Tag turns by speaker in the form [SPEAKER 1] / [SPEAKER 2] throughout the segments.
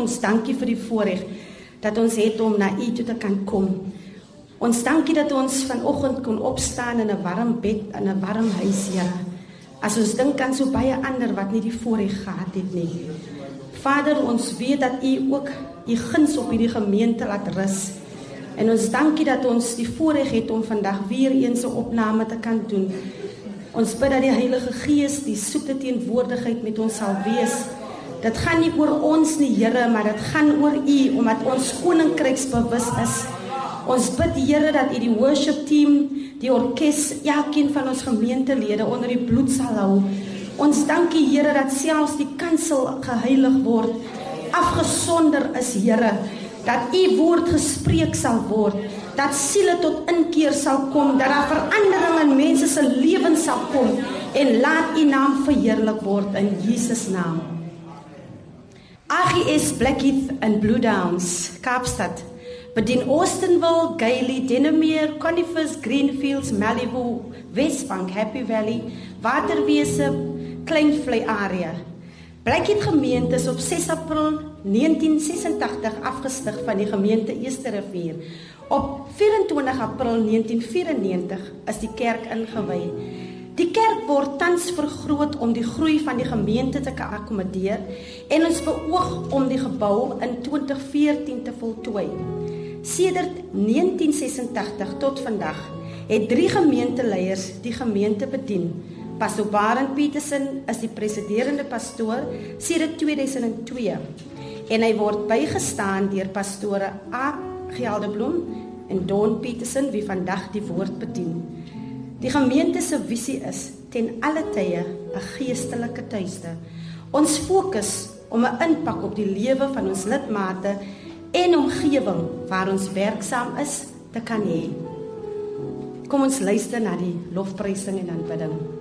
[SPEAKER 1] ons dankie vir die voorreg dat ons het om na U toe te kan kom. Ons dankie dat ons vanoggend kon opstaan in 'n warm bed in 'n warm huis, Here. As ons dink aan so baie ander wat nie die voorreg gehad het nie. Vader, ons weet dat U ook U guns op hierdie gemeente laat rus. En ons dankie dat ons die voorreg het om vandag weer eens 'n opname te kan doen. Ons bid dat die Heilige Gees die soete teenwoordigheid met ons sal wees. Dit gaan nie oor ons nie, Here, maar dit gaan oor U omdat ons koninkryksbewus is. Ons bid Here dat U die worship team, die orkes, elkeen van ons gemeentelede onder die bloed sal hou. Ons dankie Here dat selfs die kansel geheilig word, afgesonder is, Here, dat U woord gespreek sal word, dat siele tot inkeer sal kom, dat daar verandering in mense se lewens sal kom en laat U naam verheerlik word in Jesus naam. AGS Blackheath and Blue Downs, Kaapstad. Bedien Austinville, Gailey, Denimere, Conifers, Greenfields, Malibu, Westbank, Happy Valley, Waterwese, Kleinvlei area. Blackheath gemeente is op 6 April 1986 afgestig van die gemeente Eerste Rivier. Op 24 April 1994 is die kerk ingewy. Die kerk word tans vergroot om die groei van die gemeente te kan akkommodeer en ons beoog om die gebou in 2014 te voltooi. Sedert 1986 tot vandag het drie gemeenteleiers die gemeente bedien. Pastor Barend Petersen is die presiderende pastoor sedert 2002 en hy word bygestaan deur pastore A Geldeblom en Don Petersen wie vandag die woord bedien. Die gemeente se visie is ten alle tye 'n geestelike tuiste. Ons fokus om 'n impak op die lewe van ons lidmate en omgewing waar ons werksaam is te kan hê. Kom ons luister na die lofprysing en aanbidding.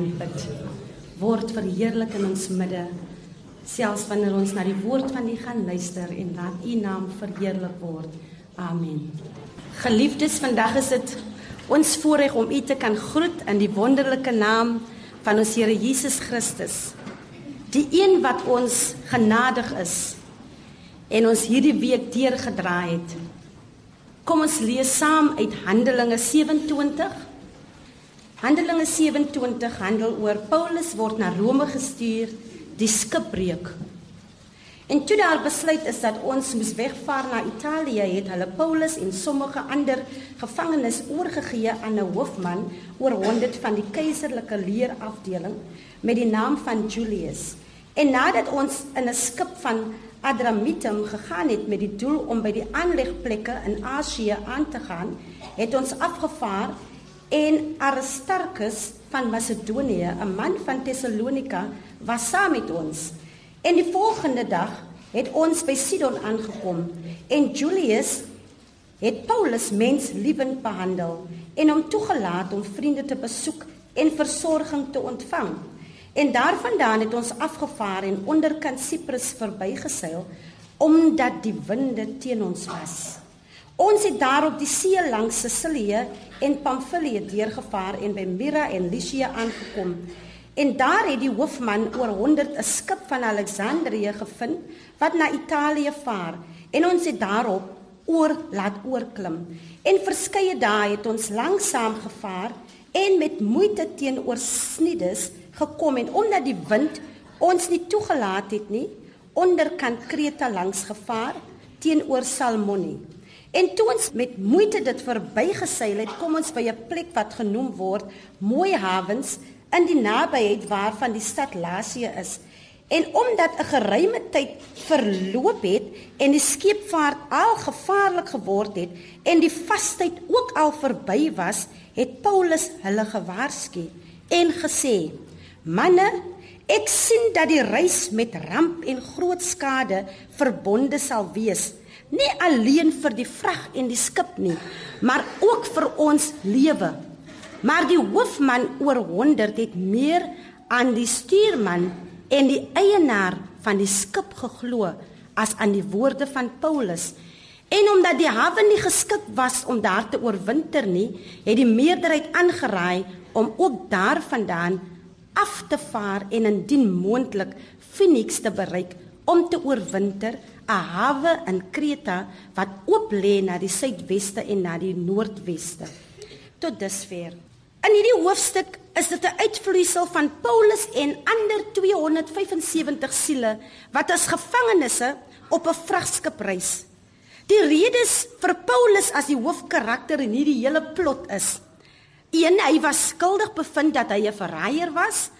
[SPEAKER 1] Aanbid. Word verheerlik in ons midde. Selfs wanneer ons na die woord van U gaan luister en laat U naam verheerlik word. Amen. Geliefdes, vandag is dit ons voorreg om U te kan groet in die wonderlike naam van ons Here Jesus Christus. Die een wat ons genadig is en ons hierdie week deurgedraai het. Kom ons lees saam uit Handelinge 27. Handelinge 27 handel oor Paulus word na Rome gestuur, die skipbreuk. En toe daar besluit is dat ons moes wegvaar na Italië, het hulle Paulus en sommige ander gevangenes oorgegee aan 'n hoofman oor 100 van die keiserlike leerafdeling met die naam van Julius. En nadat ons in 'n skip van Adramitum gegaan het met die doel om by die aanlegplekke in Asië aan te gaan, het ons afgevaar en Aristarchus van Macedonië, 'n man van Tessalonika, was saam met ons. En die volgende dag het ons by Sidon aangekom en Julius het Paulus menslievend behandel en hom toegelaat om vriende te besoek en versorging te ontvang. En daarvandaan het ons afgevaar en onderkant Siprus verbygeseil omdat die winde teen ons was. Ons het daar op die see langs Sicilië en Pamfilië deurgevaar en by Myra en Lycia aangekom. En daar het die hoofman oor 100 'n skip van Alexandrië gevind wat na Italië vaar en ons het daarop oor laat oorklim. En verskeie dae het ons lanksaam gevaar en met moeite teenoor Snides gekom en omdat die wind ons nie toegelaat het nie onderkant Kreta langs gevaar teenoor Salmoni. En toe ons met moeite dit verbygeseil het, kom ons by 'n plek wat genoem word Mooi Hawens in die nabyheid waarvan die stad Lasie is. En omdat 'n geruime tyd verloop het en die skeepvaart al gevaarlik geword het en die vastyd ook al verby was, het Paulus hulle gewaarsku en gesê: Manne, ek sien dat die reis met ramp en groot skade verbonde sal wees, nie alleen vir die vrag en die skip nie, maar ook vir ons lewe. Maar die hoofman oor 100 het meer aan die stuurman en die eienaar van die skip geglo as aan die woorde van Paulus. En omdat die hawe nie geskik was om daar te oorwinter nie, het die meerderheid aangeraai om ook daarvandaan af te vaar en indien moontlik Phoenix te bereik om te oorwinter, 'n hawe in Kreta wat oop lê na die suidweste en na die noordweste. Tot dusver. In hierdie hoofstuk is dit 'n uitvloeisel van Paulus en ander 275 siele wat as gevangenes op 'n vragskip reis. Die redes vir Paulus as die hoofkarakter in hierdie hele plot is Een, hy was skuldig bevind dat hy 'n verraaier was,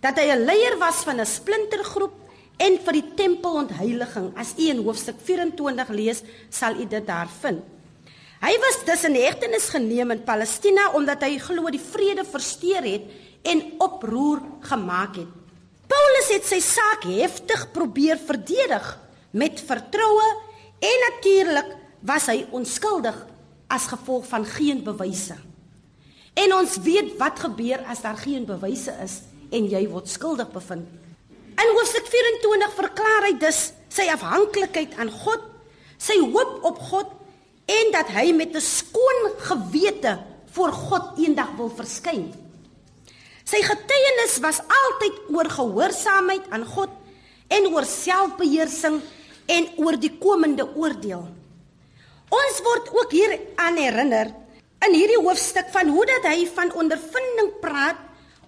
[SPEAKER 1] dat hy 'n leier was van 'n splintergroep en vir die tempeloheiliging. As u in hoofstuk 24 lees, sal u dit daar vind. Hy was dus in hegtenis geneem in Palestina omdat hy glo die vrede versteur het en oproer gemaak het. Paulus het sy saak heftig probeer verdedig met vertroue en natuurlik was hy onskuldig as gevolg van geen bewyse. En ons weet wat gebeur as daar geen bewyse is en jy word skuldig bevind. In Hoofstuk 24 verklaar hy dus sy afhanklikheid aan God, sy hoop op God en dat hy met 'n skoon gewete voor God eendag wil verskyn. Sy getuienis was altyd oor gehoorsaamheid aan God en oor selfbeheersing en oor die komende oordeel. Ons word ook hier aan herinner in hierdie hoofstuk van hoe dat hy van ondervinding praat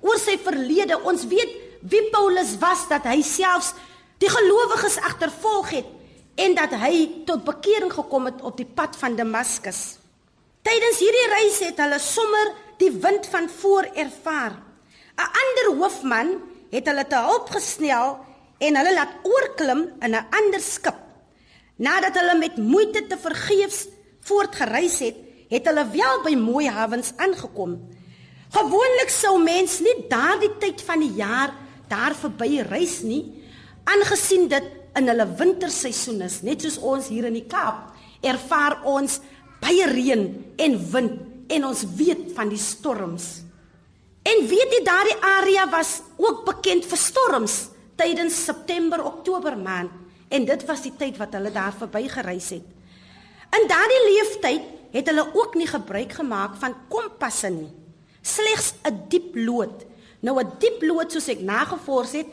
[SPEAKER 1] oor sy verlede. Ons weet wie Paulus was dat hy selfs die gelowiges agtervolg het en dat hy tot bekering gekom het op die pad van Damaskus. Tydens hierdie reis het hulle sommer die wind van voor ervaar. 'n Ander hoofman het hulle te hulp gesnel en hulle laat oorklim in 'n ander skip. Nadat hulle met moeite te vergeefs voortgereis het, het hulle wel by mooi hawens aangekom. Gewoonlik sou mens nie daardie tyd van die jaar daar verby reis nie, aangesien dit in hulle winterseisoen is, net soos ons hier in die Kaap ervaar ons baie reën en wind en ons weet van die storms. En weet jy daardie area was ook bekend vir storms tydens September, Oktober maand en dit was die tyd wat hulle daar verbygereis het. In daardie leeftyd het hulle ook nie gebruik gemaak van kompasse nie. Slegs 'n diep lood. Nou 'n diep lood soos ek nagevors het,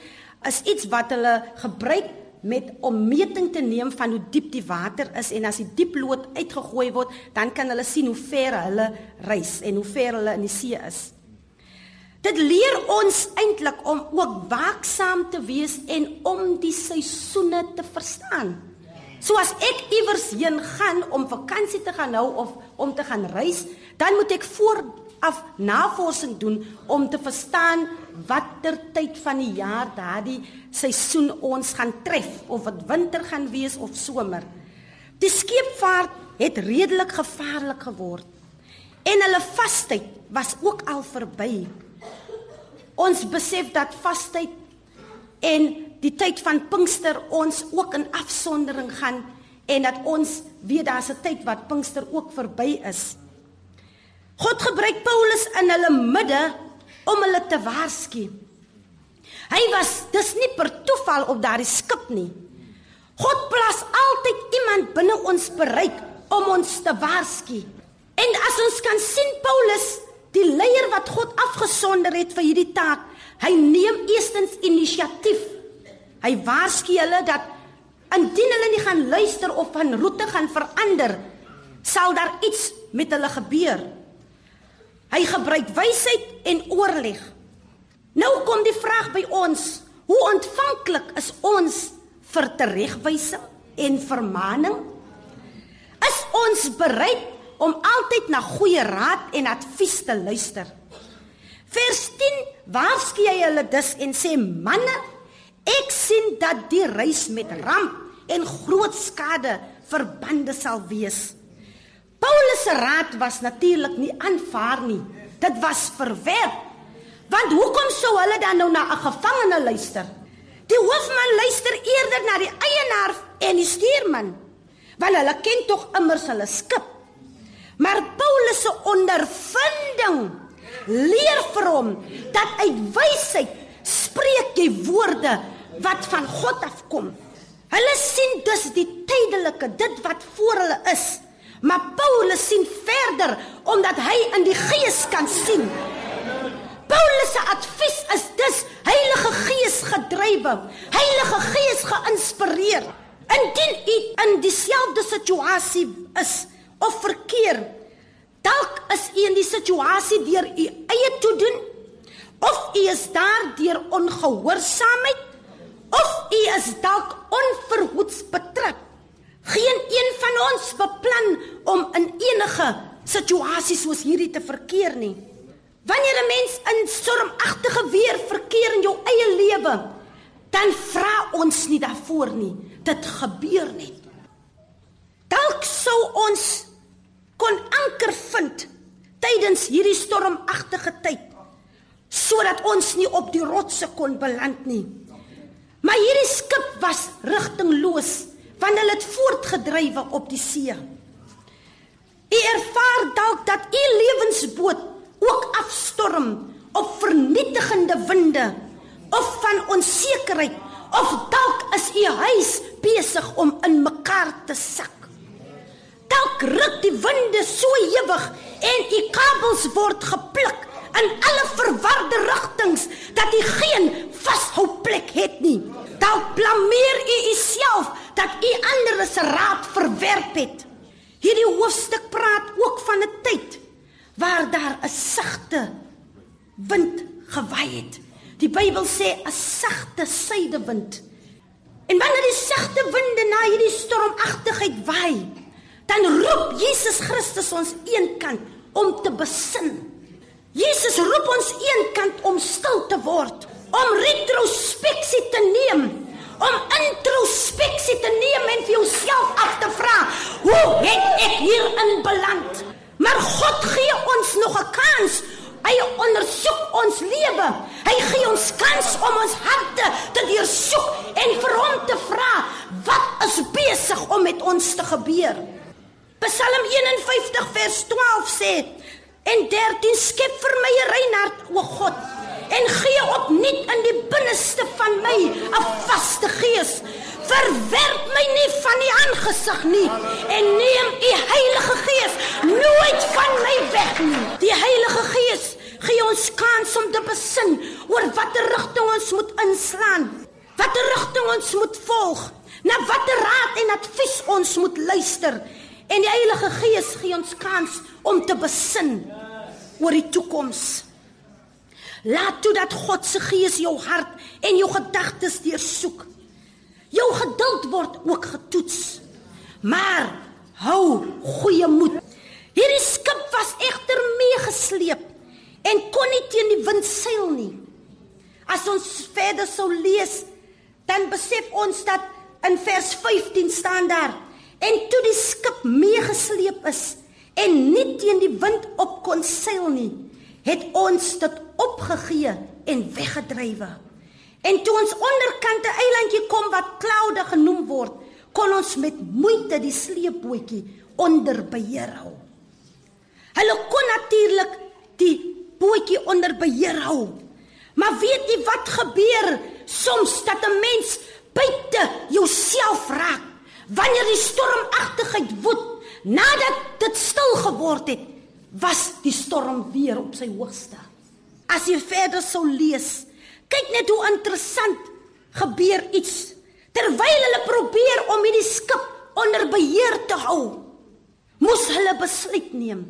[SPEAKER 1] is iets wat hulle gebruik met om meting te neem van hoe diep die water is en as die diep lood uitgegooi word, dan kan hulle sien hoe ver hulle reis en hoe ver hulle in die see is. Dit leer ons eintlik om ook waaksaam te wees en om die seisoene te verstaan. So as ek iewers heen gaan om vakansie te gaan hou of om te gaan reis, dan moet ek vooraf navorsing doen om te verstaan watter tyd van die jaar daardie seisoen ons gaan tref of wat winter gaan wees of somer. Die skeepvaart het redelik gevaarlik geword en hulle vastyd was ook al verby. Ons besef dat vastyd en die tyd van Pinkster ons ook in afsondering gaan en dat ons weet daar's 'n tyd wat Pinkster ook verby is. God gebruik Paulus in hulle midde om hulle te waarsku. Hy was dis nie per toeval op daardie skip nie. God plaas altyd iemand binne ons bereik om ons te waarsku. En as ons kan sien Paulus die leier wat God afgesonder het vir hierdie taak. Hy neem eerstens inisiatief. Hy waarsku hulle dat indien hulle nie gaan luister of van roete gaan verander, sal daar iets met hulle gebeur. Hy gebruik wysheid en oorleg. Nou kom die vraag by ons, hoe ontvanklik is ons vir teregwysing en vermaaning? Is ons bereid om altyd na goeie raad en advies te luister. Vers 10 waarsku hy hulle dus en sê manne, ek sien dat die reis met ramp en groot skade verbande sal wees. Paulus se raad was natuurlik nie aanvaar nie. Dit was verwerp. Want hoekom sou hulle dan nou na 'n gevangene luister? Die hoofman luister eerder na die eienaar en die stuurman, want hulle ken tog immers hulle skip. Maar Paulus se ondervinding leer vir hom dat uit wysheid spreek jy woorde wat van God afkom. Hulle sien dus die tydelike, dit wat voor hulle is. Maar Paulus sien verder omdat hy in die gees kan sien. Paulus se advies is dus Heilige Gees gedrywe, Heilige Gees geïnspireer. Indien u in dieselfde situasie is, of verkeer. Dalk is u in die situasie deur u eie toedoen of u is daar deur ongehoorsaamheid of u is dalk onverhoeds betrap. Geen een van ons beplan om in enige situasie soos hierdie te verkeer nie. Wanneer 'n mens in stormagtige weer verkeer in jou eie lewe, dan vra ons nie daarvoor nie. Dit gebeur net. Dalk sou ons kon anker vind tydens hierdie stormagtige tyd sodat ons nie op die rotse kon beland nie. Maar hierdie skip was rigtingloos want hulle het voortgedrywe op die see. U ervaar dalk dat u lewensboot ook afstorm op vernietigende winde of van onsekerheid of dalk is u huis besig om in mekaar te sak. Dalk ruk die winde so ewig en die kabels word gepluk in alle verwarde rigtings dat jy geen vashou plek het nie. Dalk blameer u uself dat u ander se raad verwerp het. Hierdie hoofstuk praat ook van 'n tyd waar daar 'n sagte wind gewaai het. Die Bybel sê 'n sagte suidewind. En wanneer die sagte winde na hierdie stormagtigheid waai, dan roep Jesus Christus ons eenkant om te besin. Jesus roep ons eenkant om stil te word, om retrospeksie te neem, om introspeksie te neem en vir jouself af te vra, hoe het ek hierin beland? Maar God gee ons nog 'n kans. Hy ondersoek ons lewe. Hy gee ons kans om ons harte te deursoek en vir hom te vra, wat is besig om met ons te gebeur? Psalm 51 vers 12 sê: En 13 skep vir my 'n rein hart, o God, en gee opnuut in die binneste van my 'n vaste gees. Verwerp my nie van die aangesig nie en neem u Heilige Gees nooit van my weg nie. Die Heilige Gees gee ons kans om te besin oor watter rigting ons moet inslaan, watter rigting ons moet volg, na watter raad en advies ons moet luister. En die Heilige Gees gee ons kans om te besin oor die toekoms. Laat toe dat God se Gees jou hart en jou gedagtes deursoek. Jou geduld word ook getoets. Maar hou goeie moed. Hierdie skip was egter meegesleep en kon nie teen die wind seil nie. As ons verder sou lees, dan besef ons dat in vers 15 staan daar en toe die skip meegesleep is en nie teen die wind op kon seil nie, het ons dit opgegee en weggedrywe. En toe ons onderkant 'n eilandjie kom wat Claude genoem word, kon ons met moeite die sleepbootjie onder beheer hou. Hulle kon natuurlik die bootjie onder beheer hou. Maar weet jy wat gebeur soms dat 'n mens buite jouself raak wanneer die stormagtigheid woed nadat dit stil geword het? Was die storm weer op sy hoogste? As jy verder sou lees, kyk net hoe interessant gebeur iets terwyl hulle probeer om hierdie skip onder beheer te hou. Moes hulle besluit neem.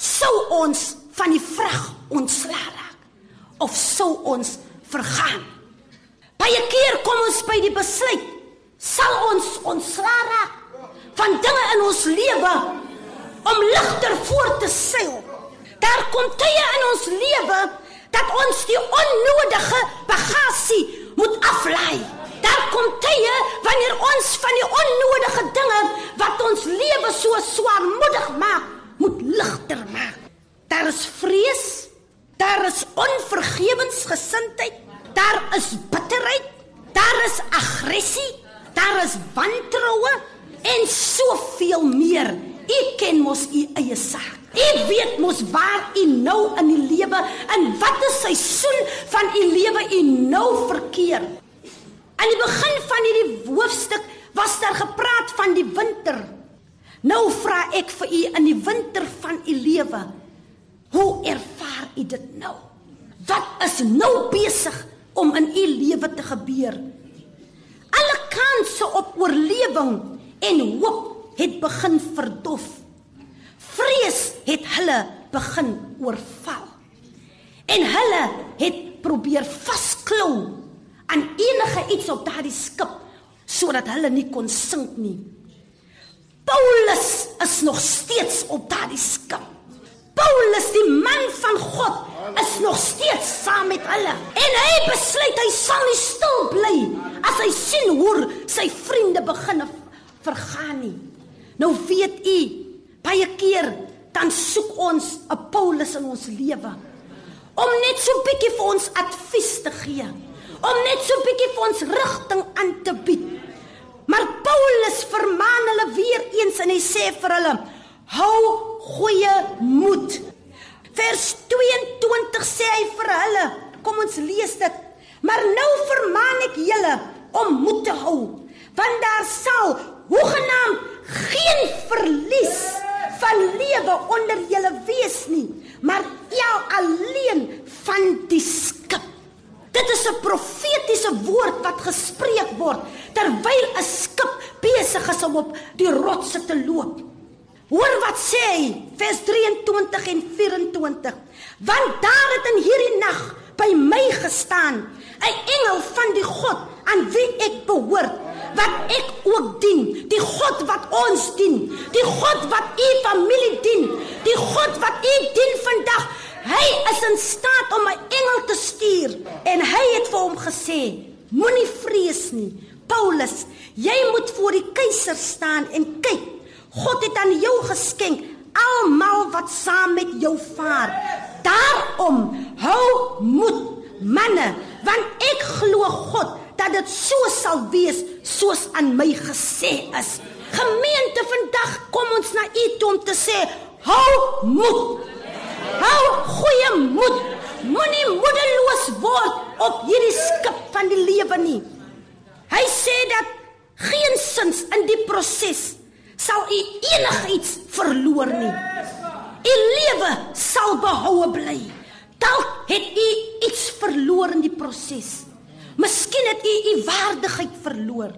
[SPEAKER 1] Sou ons van die vrag ontsla raak of sou ons vergaan? Baie keer kom ons by die besluit, sal ons ontsla raak van dinge in ons lewe om ligter voort te seil. Daar kom tye in ons lewe dat ons die onnodige bagasie moet aflaai. Daar kom tye wanneer ons van die onnodige dinge wat ons lewe so swaarmoedig maak, moet ligter maak. Daar is vrees, daar is onvergewensgesindheid, daar is bitterheid, daar is aggressie, daar is wantroue en soveel meer. U ken mos u eie saak. U weet mos waar u nou in die lewe en watter seisoen van u lewe u nou verkeer. Aan die begin van hierdie hoofstuk was daar gepraat van die winter. Nou vra ek vir u in die winter van u lewe, hoe ervaar u dit nou? Wat is nou besig om in u lewe te gebeur? Alle kanse op oorlewing en hoop het begin verdof. Vrees het hulle begin oorval. En hulle het probeer vasklou aan enige iets op daardie skip sodat hulle nie kon sink nie. Paulus is nog steeds op daardie skip. Paulus, die man van God, is nog steeds saam met hulle. En hy besluit hy sal nie stil bly as hy sien hoe sy vriende begin vergaan nie. Nou weet u, baie keer dan soek ons 'n Paulus in ons lewe om net so 'n bietjie vir ons advies te gee, om net so 'n bietjie vir ons rigting aan te bied. Maar Paulus vermaan hulle weer eens en hy sê vir hulle: "Hou goeie moed." Vers 22 sê hy vir hulle, kom ons lees dit. Maar nou vermaan ek julle om moed te hou, want daar sal hoegenaamd geen verlies van lewe onder julle wees nie, maar ja alleen van die skip. Dit is 'n profetiese woord wat gespreek word terwyl 'n skip besig is om op die rotse te loop. Hoor wat sê hy, vers 23 en 24. Want daar het in hierdie nag by my gestaan 'n engel van die God aan wie ek behoort wat ek ook dien, die God wat ons dien, die God wat u familie dien, die God wat u dien vandag. Hy is in staat om 'n engel te stuur en hy het vir hom gesê: Moenie vrees nie. Paulus, jy moet voor die keiser staan en kyk. God het aan jou geskenk almal wat saam met jou vaar. Daarom hou moed, manne, want ek glo God dat dit so sal wees soos aan my gesê is. Gemeente vandag kom ons na u toe om te sê hou moed. Hou goeie moed. Moenie moedeloos word op hierdie skip van die lewe nie. Hy sê dat geensins in die proses sal u enigiets verloor nie. U lewe sal behoue bly. Dalk het u iets verloor in die proses. Miskien het u u waardigheid verloor.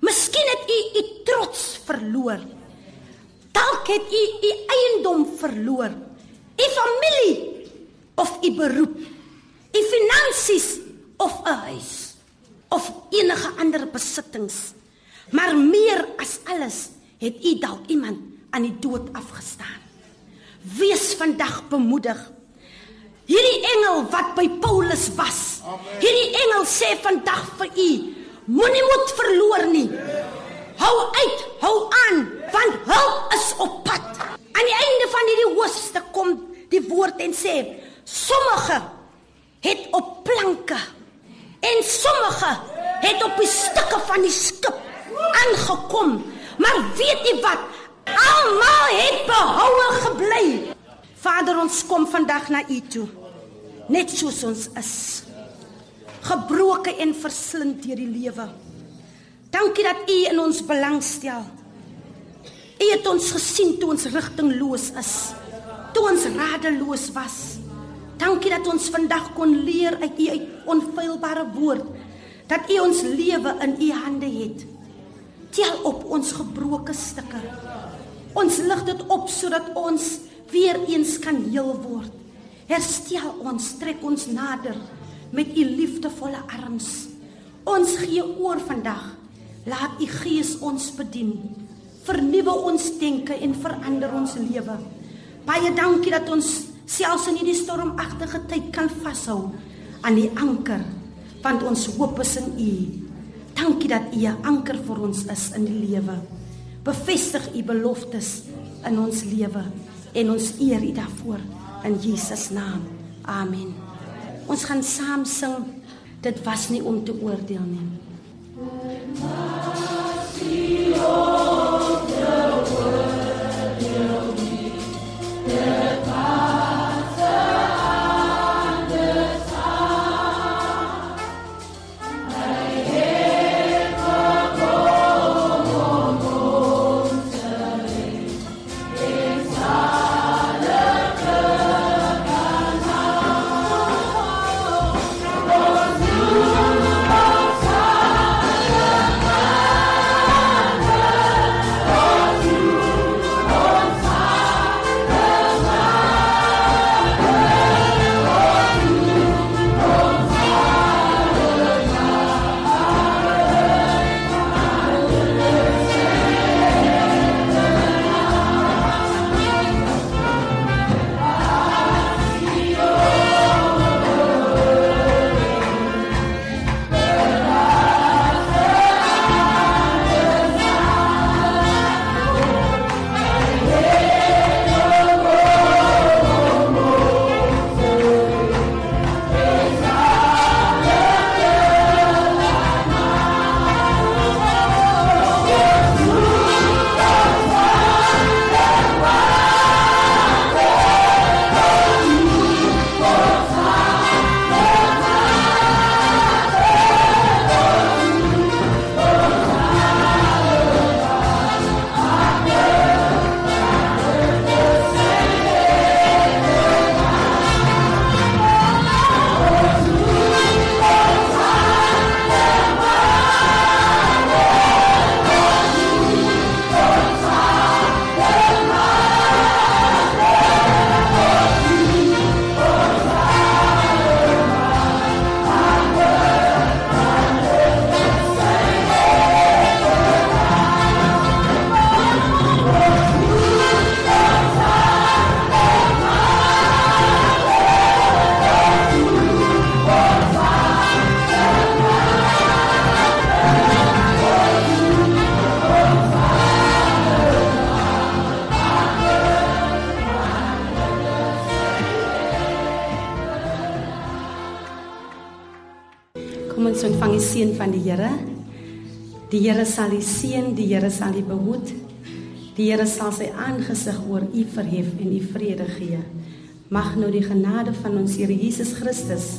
[SPEAKER 1] Miskien het u u trots verloor. Dalk het u u eiendom verloor. U familie of u beroep. U finansies of 'n huis of enige ander besittings. Maar meer as alles het u dalk iemand aan die dood afgestaan. Wees vandag bemoedig. Hierdie engel wat by Paulus was. Hierdie engel sê vandag vir u, moenie moed verloor nie. Hou uit, hou aan, want hulp is op pad. Aan die einde van hierdie hoofstuk kom die woord en sê, sommige het op planke en sommige het op die stukke van die skip aangekom. Maar weet jy wat? Almal het behoue gebly. Vader, ons kom vandag na U toe. Net soos ons is. Gebroke en verslind deur die lewe. Dankie dat U in ons belang stel. U het ons gesien toe ons rigtingloos is. Toe ons radeloos was. Dankie dat ons vandag kon leer uit U uit onfeilbare woord dat U ons lewe in U hande het. Tel op ons gebroke stukke. Ons lig dit op sodat ons weer eens kan heel word. Herstel ons, trek ons nader met u liefdevolle arms. Ons gee oor vandag. Laat u Gees ons bedien. Vernuwe ons denke en verander ons lewe. Baie dankie dat ons selfs in hierdie stormagtige tyd kan vashou aan die anker want ons hoop is in u. Dankie dat u 'n anker vir ons is in die lewe. Bevestig u beloftes in ons lewe en ons eer U daarvoor in Jesus naam. Amen. Ons gaan saam sing. Dit was nie om te oordeel nie. Mercy, sal u seën, die Here sal u behoed. Die Here sal sy aangesig oor u verhef en u vrede gee. Mag nou die genade van ons Here Jesus Christus,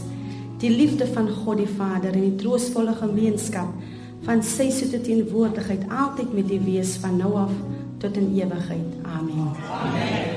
[SPEAKER 1] die liefde van God die Vader en die troostvolle gemeenskap van sy soete teenwoordigheid altyd met u wees van nou af tot in ewigheid. Amen. Amen.